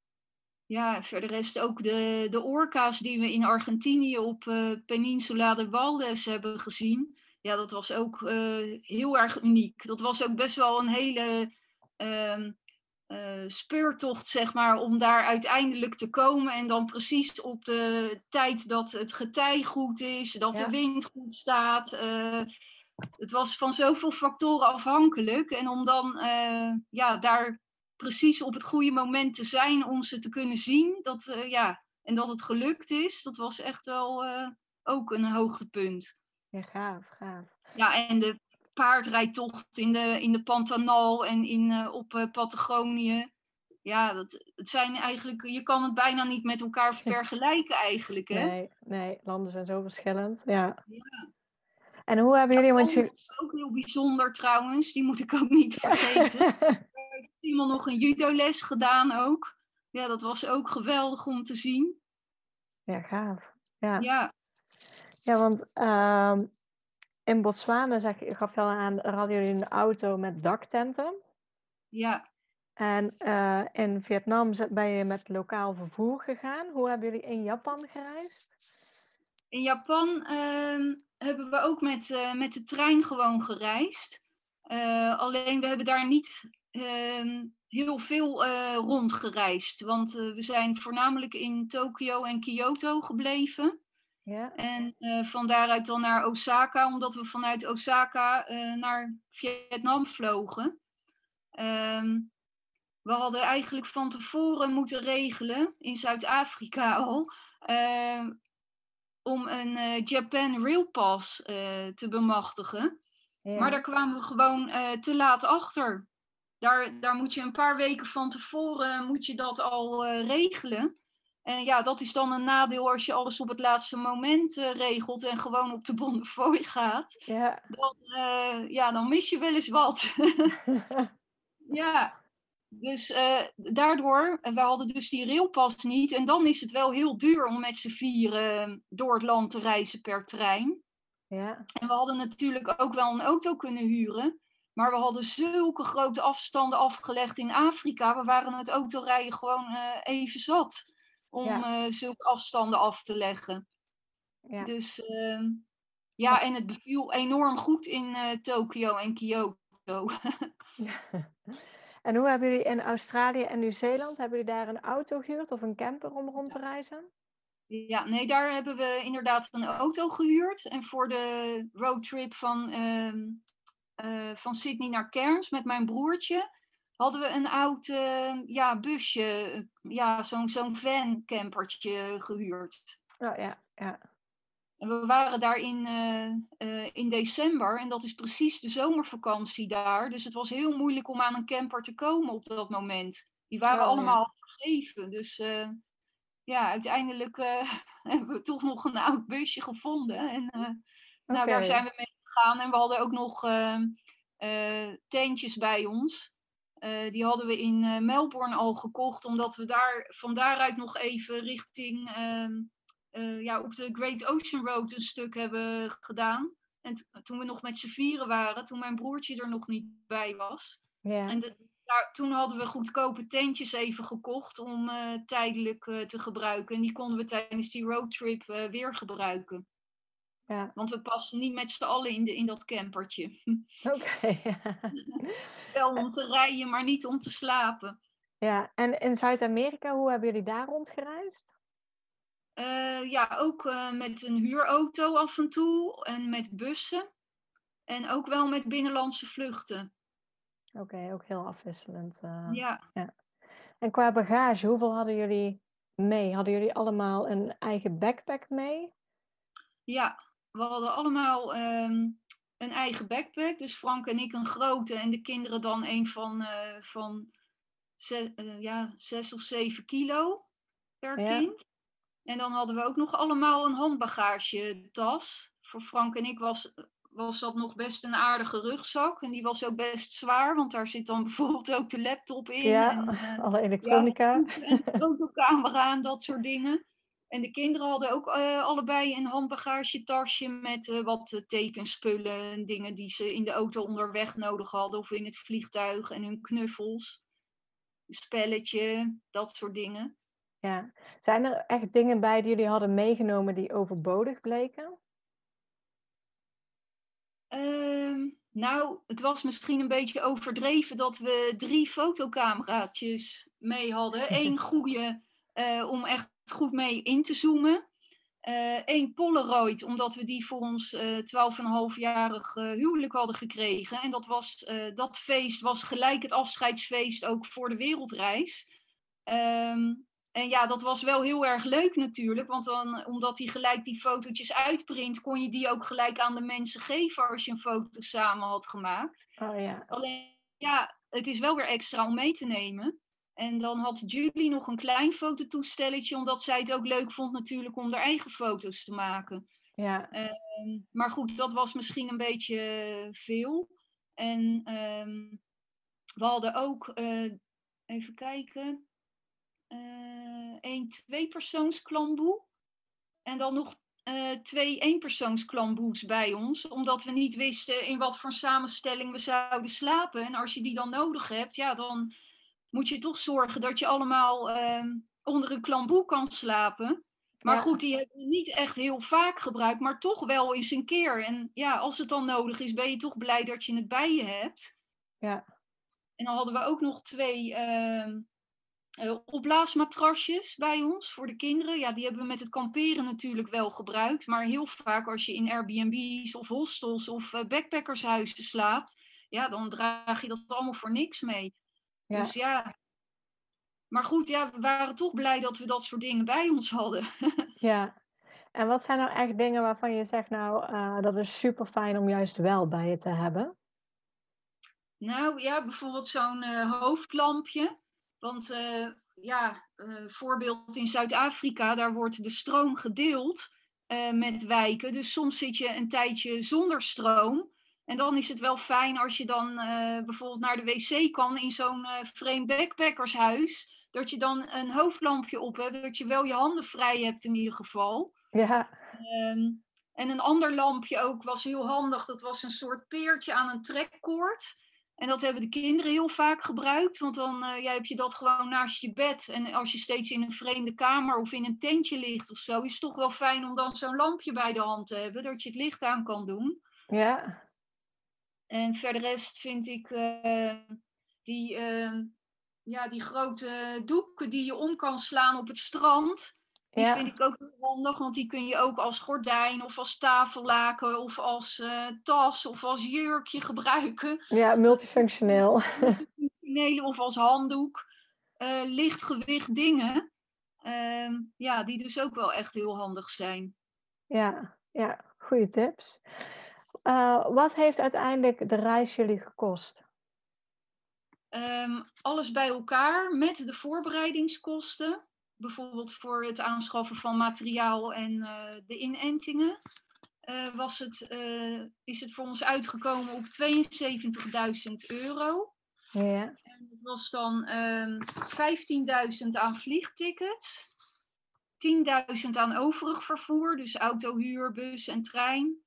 Ja, verder rest ook de, de orka's die we in Argentinië op uh, Peninsula de Valdes hebben gezien. Ja, dat was ook uh, heel erg uniek. Dat was ook best wel een hele uh, speurtocht, zeg maar, om daar uiteindelijk te komen. En dan precies op de tijd dat het getij goed is, dat de wind goed staat. Het was van zoveel factoren afhankelijk. En om dan uh, ja, daar precies op het goede moment te zijn om ze te kunnen zien. Dat, ja, en dat het gelukt is, dat was echt wel ook een hoogtepunt. Ja, gaaf, gaaf. Ja, en de paardrijtocht in de, in de Pantanal en in, op Patagonië. Ja, dat, het zijn eigenlijk, je kan het bijna niet met elkaar vergelijken eigenlijk. Hè? Nee, nee, landen zijn zo verschillend. Ja. ja. En hoe hebben jullie... Want je... Ook heel bijzonder trouwens, die moet ik ook niet vergeten. heeft iemand nog een judo-les gedaan ook. Ja, dat was ook geweldig om te zien. Ja, gaaf. Ja, ja. ja want uh, in Botswana, zeg, gaf je al aan, hadden jullie een auto met daktenten. Ja. En uh, in Vietnam ben je met lokaal vervoer gegaan. Hoe hebben jullie in Japan gereisd? In Japan uh, hebben we ook met, uh, met de trein gewoon gereisd. Eh, alleen we hebben daar niet ehm, heel veel rondgereisd. Want we zijn voornamelijk in Tokio en Kyoto gebleven. Ja. En van daaruit dan naar Osaka, omdat we vanuit Osaka naar Vietnam vlogen. Um, we hadden eigenlijk van tevoren moeten regelen, in Zuid-Afrika al, uh, om een eh, Japan Rail Pass te bemachtigen. Ja. Maar daar kwamen we gewoon te laat achter. Daar, daar moet je een paar weken van tevoren moet je dat al regelen. En ja, dat is dan een nadeel als je alles op het laatste moment regelt en gewoon op de bonnefooi gaat. Ja. Dan, ja, dan mis je wel eens wat. ja, dus uh, daardoor, we hadden dus die railpas niet. En dan is het wel heel duur om met z'n vieren door het land te reizen per trein. Ja. En we hadden natuurlijk ook wel een auto kunnen huren. Maar we hadden zulke grote afstanden afgelegd in Afrika. We waren het autorijden gewoon even zat om ja. uh, zulke afstanden af te leggen. Ja. Dus uh, ja, en het beviel enorm goed in Tokio en Kyoto. en hoe hebben jullie in Australië en Nieuw-Zeeland, hebben jullie daar een auto gehuurd of een camper om rond te reizen? Ja, nee, daar hebben we inderdaad een auto gehuurd. En voor de roadtrip van, uh, van Sydney naar Cairns met mijn broertje, hadden we een oud uh, ja, busje, ja, zo'n zo'n van-campertje gehuurd. Oh ja, ja. En we waren daar in, uh, uh, in december en dat is precies de zomervakantie daar. Dus het was heel moeilijk om aan een camper te komen op dat moment. Die waren oh, allemaal vergeven. Dus ja, uiteindelijk hebben we toch nog een oud busje gevonden. En okay. nou, daar zijn we mee gegaan. En we hadden ook nog tentjes bij ons. Die hadden we in Melbourne al gekocht, omdat we daar van daaruit nog even richting uh, ja, op de Great Ocean Road een stuk hebben gedaan. En toen we nog met z'n vieren waren, toen mijn broertje er nog niet bij was. Ja. En de, daar, toen hadden we goedkope tentjes even gekocht om tijdelijk te gebruiken. En die konden we tijdens die roadtrip weer gebruiken. Ja. Want we passen niet met z'n allen in, de, in dat campertje. Oké. Okay, Wel om te rijden, maar niet om te slapen. Ja, en in Zuid-Amerika, hoe hebben jullie daar rondgereisd? Uh, ja, ook uh, met een huurauto af en toe en met bussen. En ook wel met binnenlandse vluchten. Oké, okay, ook heel afwisselend. Uh, ja. ja. En qua bagage, hoeveel hadden jullie mee? Hadden jullie allemaal een eigen backpack mee? Ja, we hadden allemaal um, een eigen backpack. Dus Frank en ik een grote en de kinderen dan een van, van zes, ja, zes of zeven kilo per ja. kind. En dan hadden we ook nog allemaal een handbagagetas. Voor Frank en ik was, was dat nog best een aardige rugzak. En die was ook best zwaar, want daar zit dan bijvoorbeeld ook de laptop in. Ja, en, uh, alle elektronica. Ja, en fotocamera en dat soort dingen. En de kinderen hadden ook uh, allebei een handbagagetasje met uh, wat tekenspullen en dingen die ze in de auto onderweg nodig hadden of in het vliegtuig en hun knuffels, een spelletje, dat soort dingen. Ja, zijn er echt dingen bij die jullie hadden meegenomen die overbodig bleken? Uh, Nou, het was misschien een beetje overdreven dat we drie fotocameraatjes mee hadden. Eén goede uh, om echt goed mee in te zoomen. Eén uh, Polaroid, omdat we die voor ons uh, 12,5-jarig huwelijk hadden gekregen. En dat, was, dat feest was gelijk het afscheidsfeest ook voor de wereldreis. Um, en ja, dat was wel heel erg leuk natuurlijk, want dan, omdat hij gelijk die fotootjes uitprint, kon je die ook gelijk aan de mensen geven als je een foto samen had gemaakt. Oh ja. Alleen, ja, het is wel weer extra om mee te nemen. En dan had Julie nog een klein fototoestelletje, omdat zij het ook leuk vond natuurlijk om haar eigen foto's te maken. Ja. Uh, maar goed, dat was misschien een beetje veel. En uh, we hadden ook, uh, even kijken, één twee-persoons klamboe. En dan nog uh, twee eenpersoons klamboes bij ons. Omdat we niet wisten in wat voor samenstelling we zouden slapen. En als je die dan nodig hebt, ja, dan moet je toch zorgen dat je allemaal uh, onder een klamboe kan slapen. Maar ja. goed, die hebben we niet echt heel vaak gebruikt, maar toch wel eens een keer. En ja, als het dan nodig is, ben je toch blij dat je het bij je hebt. Ja. En dan hadden we ook nog twee uh, uh, opblaasmatrasjes bij ons voor de kinderen. Ja, die hebben we met het kamperen natuurlijk wel gebruikt. Maar heel vaak als je in Airbnb's of hostels of uh, backpackershuizen slaapt, ja, dan draag je dat allemaal voor niks mee. Ja. Dus ja. Maar goed, ja, we waren toch blij dat we dat soort dingen bij ons hadden. ja. En wat zijn nou echt dingen waarvan je zegt, nou, uh, dat is super fijn om juist wel bij je te hebben? Nou ja, bijvoorbeeld zo'n hoofdlampje. Want uh, ja, uh, voorbeeld in Zuid-Afrika, daar wordt de stroom gedeeld uh, met wijken. Dus soms zit je een tijdje zonder stroom. En dan is het wel fijn als je dan bijvoorbeeld naar de wc kan in zo'n vreemd backpackershuis. Dat je dan een hoofdlampje op hebt, dat je wel je handen vrij hebt in ieder geval. Ja. Um, en een ander lampje ook was heel handig. Dat was een soort peertje aan een trekkoord. En dat hebben de kinderen heel vaak gebruikt, want dan uh, ja, heb je dat gewoon naast je bed. En als je steeds in een vreemde kamer of in een tentje ligt of zo, is het toch wel fijn om dan zo'n lampje bij de hand te hebben, dat je het licht aan kan doen. Ja. En verder rest vind ik uh, die, uh, ja, die grote doeken die je om kan slaan op het strand. Die ja. vind ik ook heel handig, want die kun je ook als gordijn of als tafellaken of als uh, tas of als jurkje gebruiken. Ja, multifunctioneel. Multifunctionele of als handdoek. Uh, lichtgewicht dingen. Uh, ja, die dus ook wel echt heel handig zijn. Ja, ja goede tips. Uh, wat heeft uiteindelijk de reis jullie gekost? Um, alles bij elkaar met de voorbereidingskosten bijvoorbeeld voor het aanschaffen van materiaal en uh, de inentingen, uh, was het, uh, is het voor ons uitgekomen op 72.000 euro. Ja. En dat was dan 15.000 aan vliegtickets, 10.000 aan overig vervoer, dus auto, huur, bus en trein,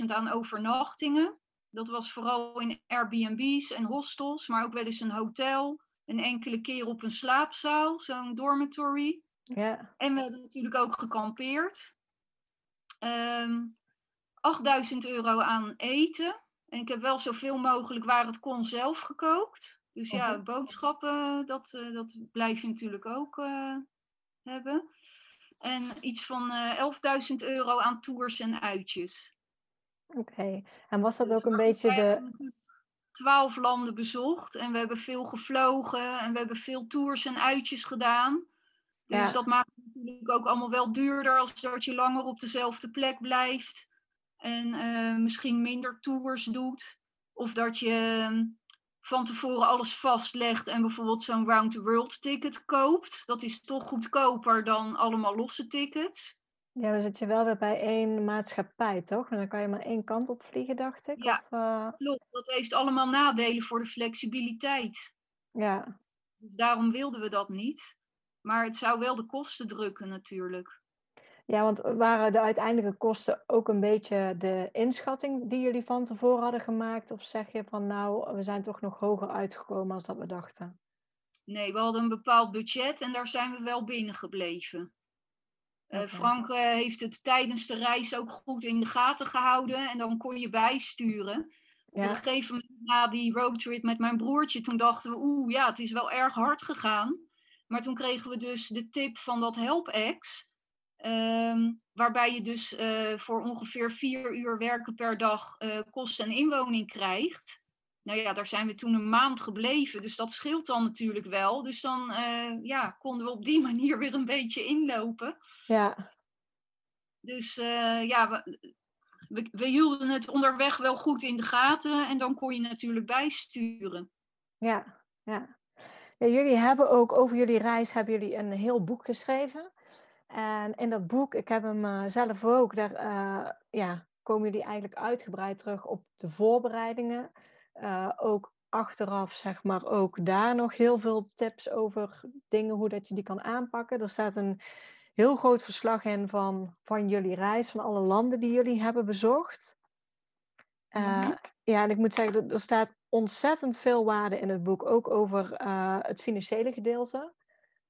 25.000 aan overnachtingen. Dat was vooral in Airbnb's en hostels, maar ook wel eens een hotel een enkele keer op een slaapzaal, zo'n dormitory. Ja. En we hebben natuurlijk ook gekampeerd. Um, 8000 euro aan eten. En ik heb wel zoveel mogelijk waar het kon zelf gekookt. Dus ja, uh -huh. boodschappen, dat, uh, dat blijf je natuurlijk ook uh, hebben. En iets van uh, 11.000 euro aan tours en uitjes. Oké, okay. en was dat dus ook een beetje de twaalf landen bezocht en we hebben veel gevlogen en we hebben veel tours en uitjes gedaan. Dus ja. dat maakt het natuurlijk ook allemaal wel duurder als dat je langer op dezelfde plek blijft en uh, misschien minder tours doet. Of dat je uh, van tevoren alles vastlegt en bijvoorbeeld zo'n round the world ticket koopt. Dat is toch goedkoper dan allemaal losse tickets. Ja, dan zit je wel weer bij één maatschappij, toch? En dan kan je maar één kant op vliegen, dacht ik. Ja, of, uh... klopt. Dat heeft allemaal nadelen voor de flexibiliteit. Ja. Daarom wilden we dat niet. Maar het zou wel de kosten drukken natuurlijk. Ja, want waren de uiteindelijke kosten ook een beetje de inschatting die jullie van tevoren hadden gemaakt? Of zeg je van nou, we zijn toch nog hoger uitgekomen als dat we dachten? Nee, we hadden een bepaald budget en daar zijn we wel binnen gebleven. Eh. Frank eh, heeft het tijdens de reis ook goed in de gaten gehouden en dan kon je bijsturen. Op een Ja, gegeven moment na die roadtrip met mijn broertje, toen dachten we, oeh ja, het is wel erg hard gegaan. Maar toen kregen we dus de tip van dat HelpX, ehm, waarbij je dus eh, voor ongeveer vier uur werken per dag eh, kosten en inwoning krijgt. Nou ja, daar zijn we toen een maand gebleven, dus dat scheelt dan natuurlijk wel. Dus dan eh, ja, konden we op die manier weer een beetje inlopen. ja, Dus eh, ja, we, we, we hielden het onderweg wel goed in de gaten en dan kon je natuurlijk bijsturen. ja, ja. Ja, jullie hebben ook over jullie reis hebben jullie een heel boek geschreven. En in dat boek, ik heb hem eh, zelf ook, daar ja, komen jullie eigenlijk uitgebreid terug op de voorbereidingen. Eh, ook achteraf, zeg maar, ook daar nog heel veel tips over dingen, hoe dat je die kan aanpakken. Er staat een heel groot verslag in van, van jullie reis, van alle landen die jullie hebben bezocht. Eh. Ja, en ik moet zeggen, er- er staat ontzettend veel waarde in het boek, ook over eh, het financiële gedeelte.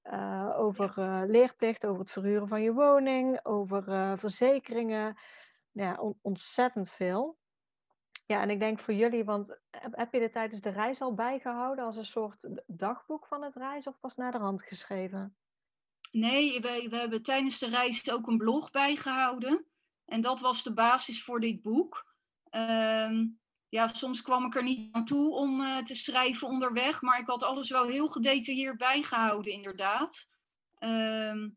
Eh, over eh, leerplicht, over het verhuren van je woning, over eh, verzekeringen. Ja, on- ontzettend veel. Ja, en ik denk voor jullie, want heb, je dit tijdens de reis al bijgehouden als een soort dagboek van het reis of pas naar de hand geschreven? Nee, we, we hebben tijdens de reis ook een blog bijgehouden. En dat was de basis voor dit boek. Ehm, ja, soms kwam ik er niet aan toe om eh, te schrijven onderweg, maar ik had alles wel heel gedetailleerd bijgehouden, inderdaad. Ehm,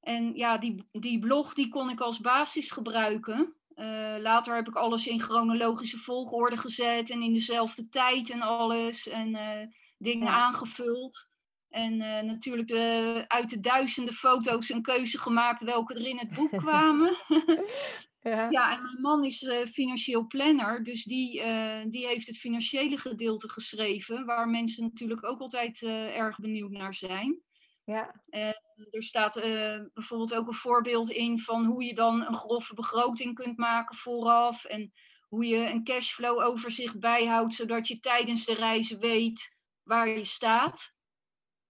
en ja, die, die blog die kon ik als basis gebruiken. Eh, later heb ik alles in chronologische volgorde gezet en in dezelfde tijd en alles. En eh, dingen Ja. aangevuld. En eh, natuurlijk de, uit de duizenden foto's een keuze gemaakt welke er in het boek kwamen. Ja, ja, en mijn man is financieel planner, dus die, die heeft het financiële gedeelte geschreven, waar mensen natuurlijk ook altijd erg benieuwd naar zijn. Ja, Er staat eh, bijvoorbeeld ook een voorbeeld in van hoe je dan een grove begroting kunt maken vooraf. En hoe je een cashflow overzicht bijhoudt, zodat je tijdens de reis weet waar je staat.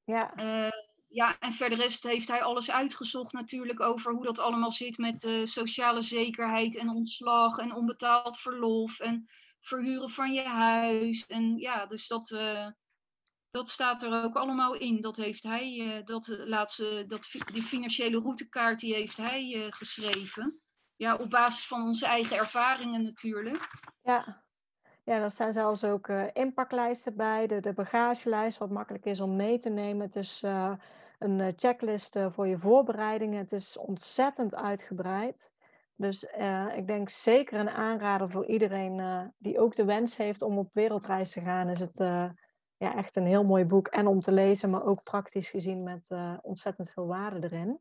ja, Eh, ja, en verder rest heeft hij alles uitgezocht natuurlijk over hoe dat allemaal zit met sociale zekerheid en ontslag en onbetaald verlof en verhuren van je huis. En ja, dus dat, eh, dat staat er ook allemaal in. Dat heeft hij, eh, dat laatste, dat, die financiële routekaart die heeft hij eh, geschreven. Ja, op basis van onze eigen ervaringen natuurlijk. ja. Ja, er staan zelfs ook eh, inpaklijsten bij, de, de bagagelijst, wat makkelijk is om mee te nemen. Het is eh, een eh, checklist eh, voor je voorbereidingen. Het is ontzettend uitgebreid. Dus eh, ik denk zeker een aanrader voor iedereen eh, die ook de wens heeft om op wereldreis te gaan. Is het eh, ja, echt een heel mooi boek. En om te lezen, maar ook praktisch gezien met eh, ontzettend veel waarde erin.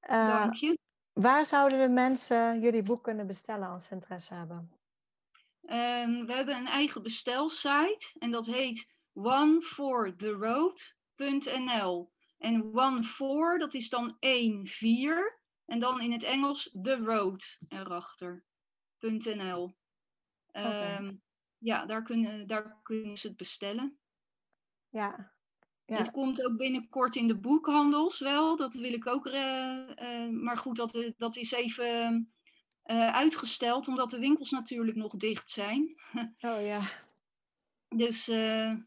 Eh, Dank je. waar zouden de mensen jullie boek kunnen bestellen als ze interesse hebben? Ehm, we hebben een eigen bestelsite en dat heet onefortheroad.nl. En one for, dat is dan 1, 4. En dan in het Engels the road erachter.nl. Ehm Ja, daar kunnen, daar kunnen ze het bestellen. Ja, ja. Het komt ook binnenkort in de boekhandels wel. Dat wil ik ook. eh, eh, maar goed, dat, eh, dat is even uitgesteld, omdat de winkels natuurlijk nog dicht zijn. Oh ja. Dus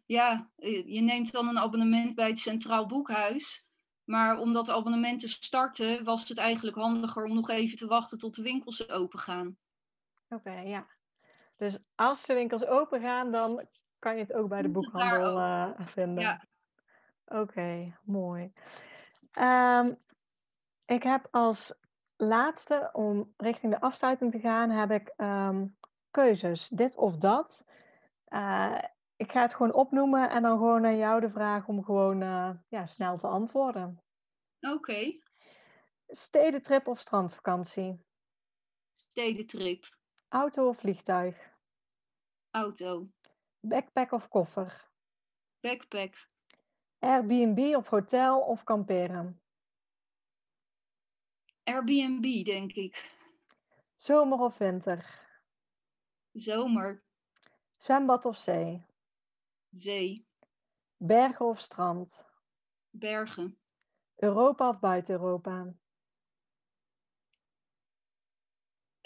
ja, je neemt dan een abonnement bij het Centraal Boekhuis. Maar om dat abonnement te starten, was het eigenlijk handiger om nog even te wachten tot de winkels open gaan. Oké, ja. Dus als de winkels open gaan, dan kan je het ook bij de boekhandel eh, vinden. Ja. Oké, mooi. Ehm, ik heb als laatste, om richting de afsluiting te gaan, heb ik ehm, keuzes. Dit of dat. Eh, ik ga het gewoon opnoemen en dan gewoon aan jou de vraag om gewoon eh, ja, snel te antwoorden. Oké, Stedentrip of strandvakantie? stedentrip, Auto of vliegtuig? auto, Backpack of koffer? backpack, Airbnb of hotel of kamperen? Airbnb denk ik, Zomer of winter? zomer, Zwembad of zee? zee, Bergen of strand? bergen, Europa of buiten Europa?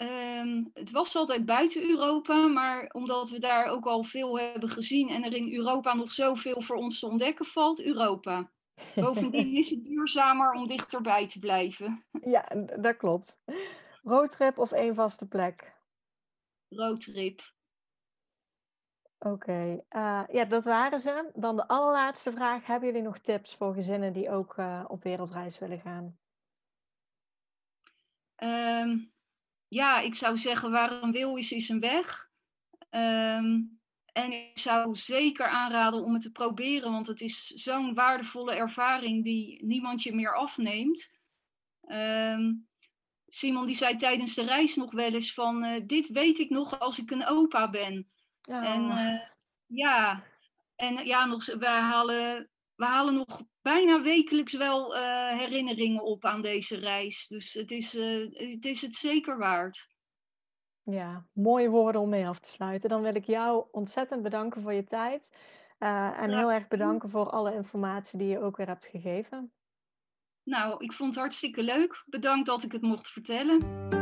Ehm, het was altijd buiten Europa, maar omdat we daar ook al veel hebben gezien en er in Europa nog zoveel voor ons te ontdekken valt, Europa. Bovendien is het duurzamer om dichterbij te blijven. Ja, dat klopt. Roadtrip of één vaste plek? Roadtrip. Oké, eh, ja, dat waren ze. Dan de allerlaatste vraag. Hebben jullie nog tips voor gezinnen die ook uh, op wereldreis willen gaan? Um, ja, ik zou zeggen, waar een wil is, is een weg. Um, en ik zou zeker aanraden om het te proberen, want het is zo'n waardevolle ervaring die niemand je meer afneemt. Um, Simon die zei tijdens de reis nog wel eens van, uh, dit weet ik nog als ik een opa ben. Oh. En uh, ja, en ja, nog, we, halen, we halen nog bijna wekelijks wel uh, herinneringen op aan deze reis. Dus het is, het is het zeker waard. Ja, mooie woorden om mee af te sluiten. Dan wil ik jou ontzettend bedanken voor je tijd. Uh, en heel erg bedanken voor alle informatie die je ook weer hebt gegeven. Nou, ik vond het hartstikke leuk. Bedankt dat ik het mocht vertellen.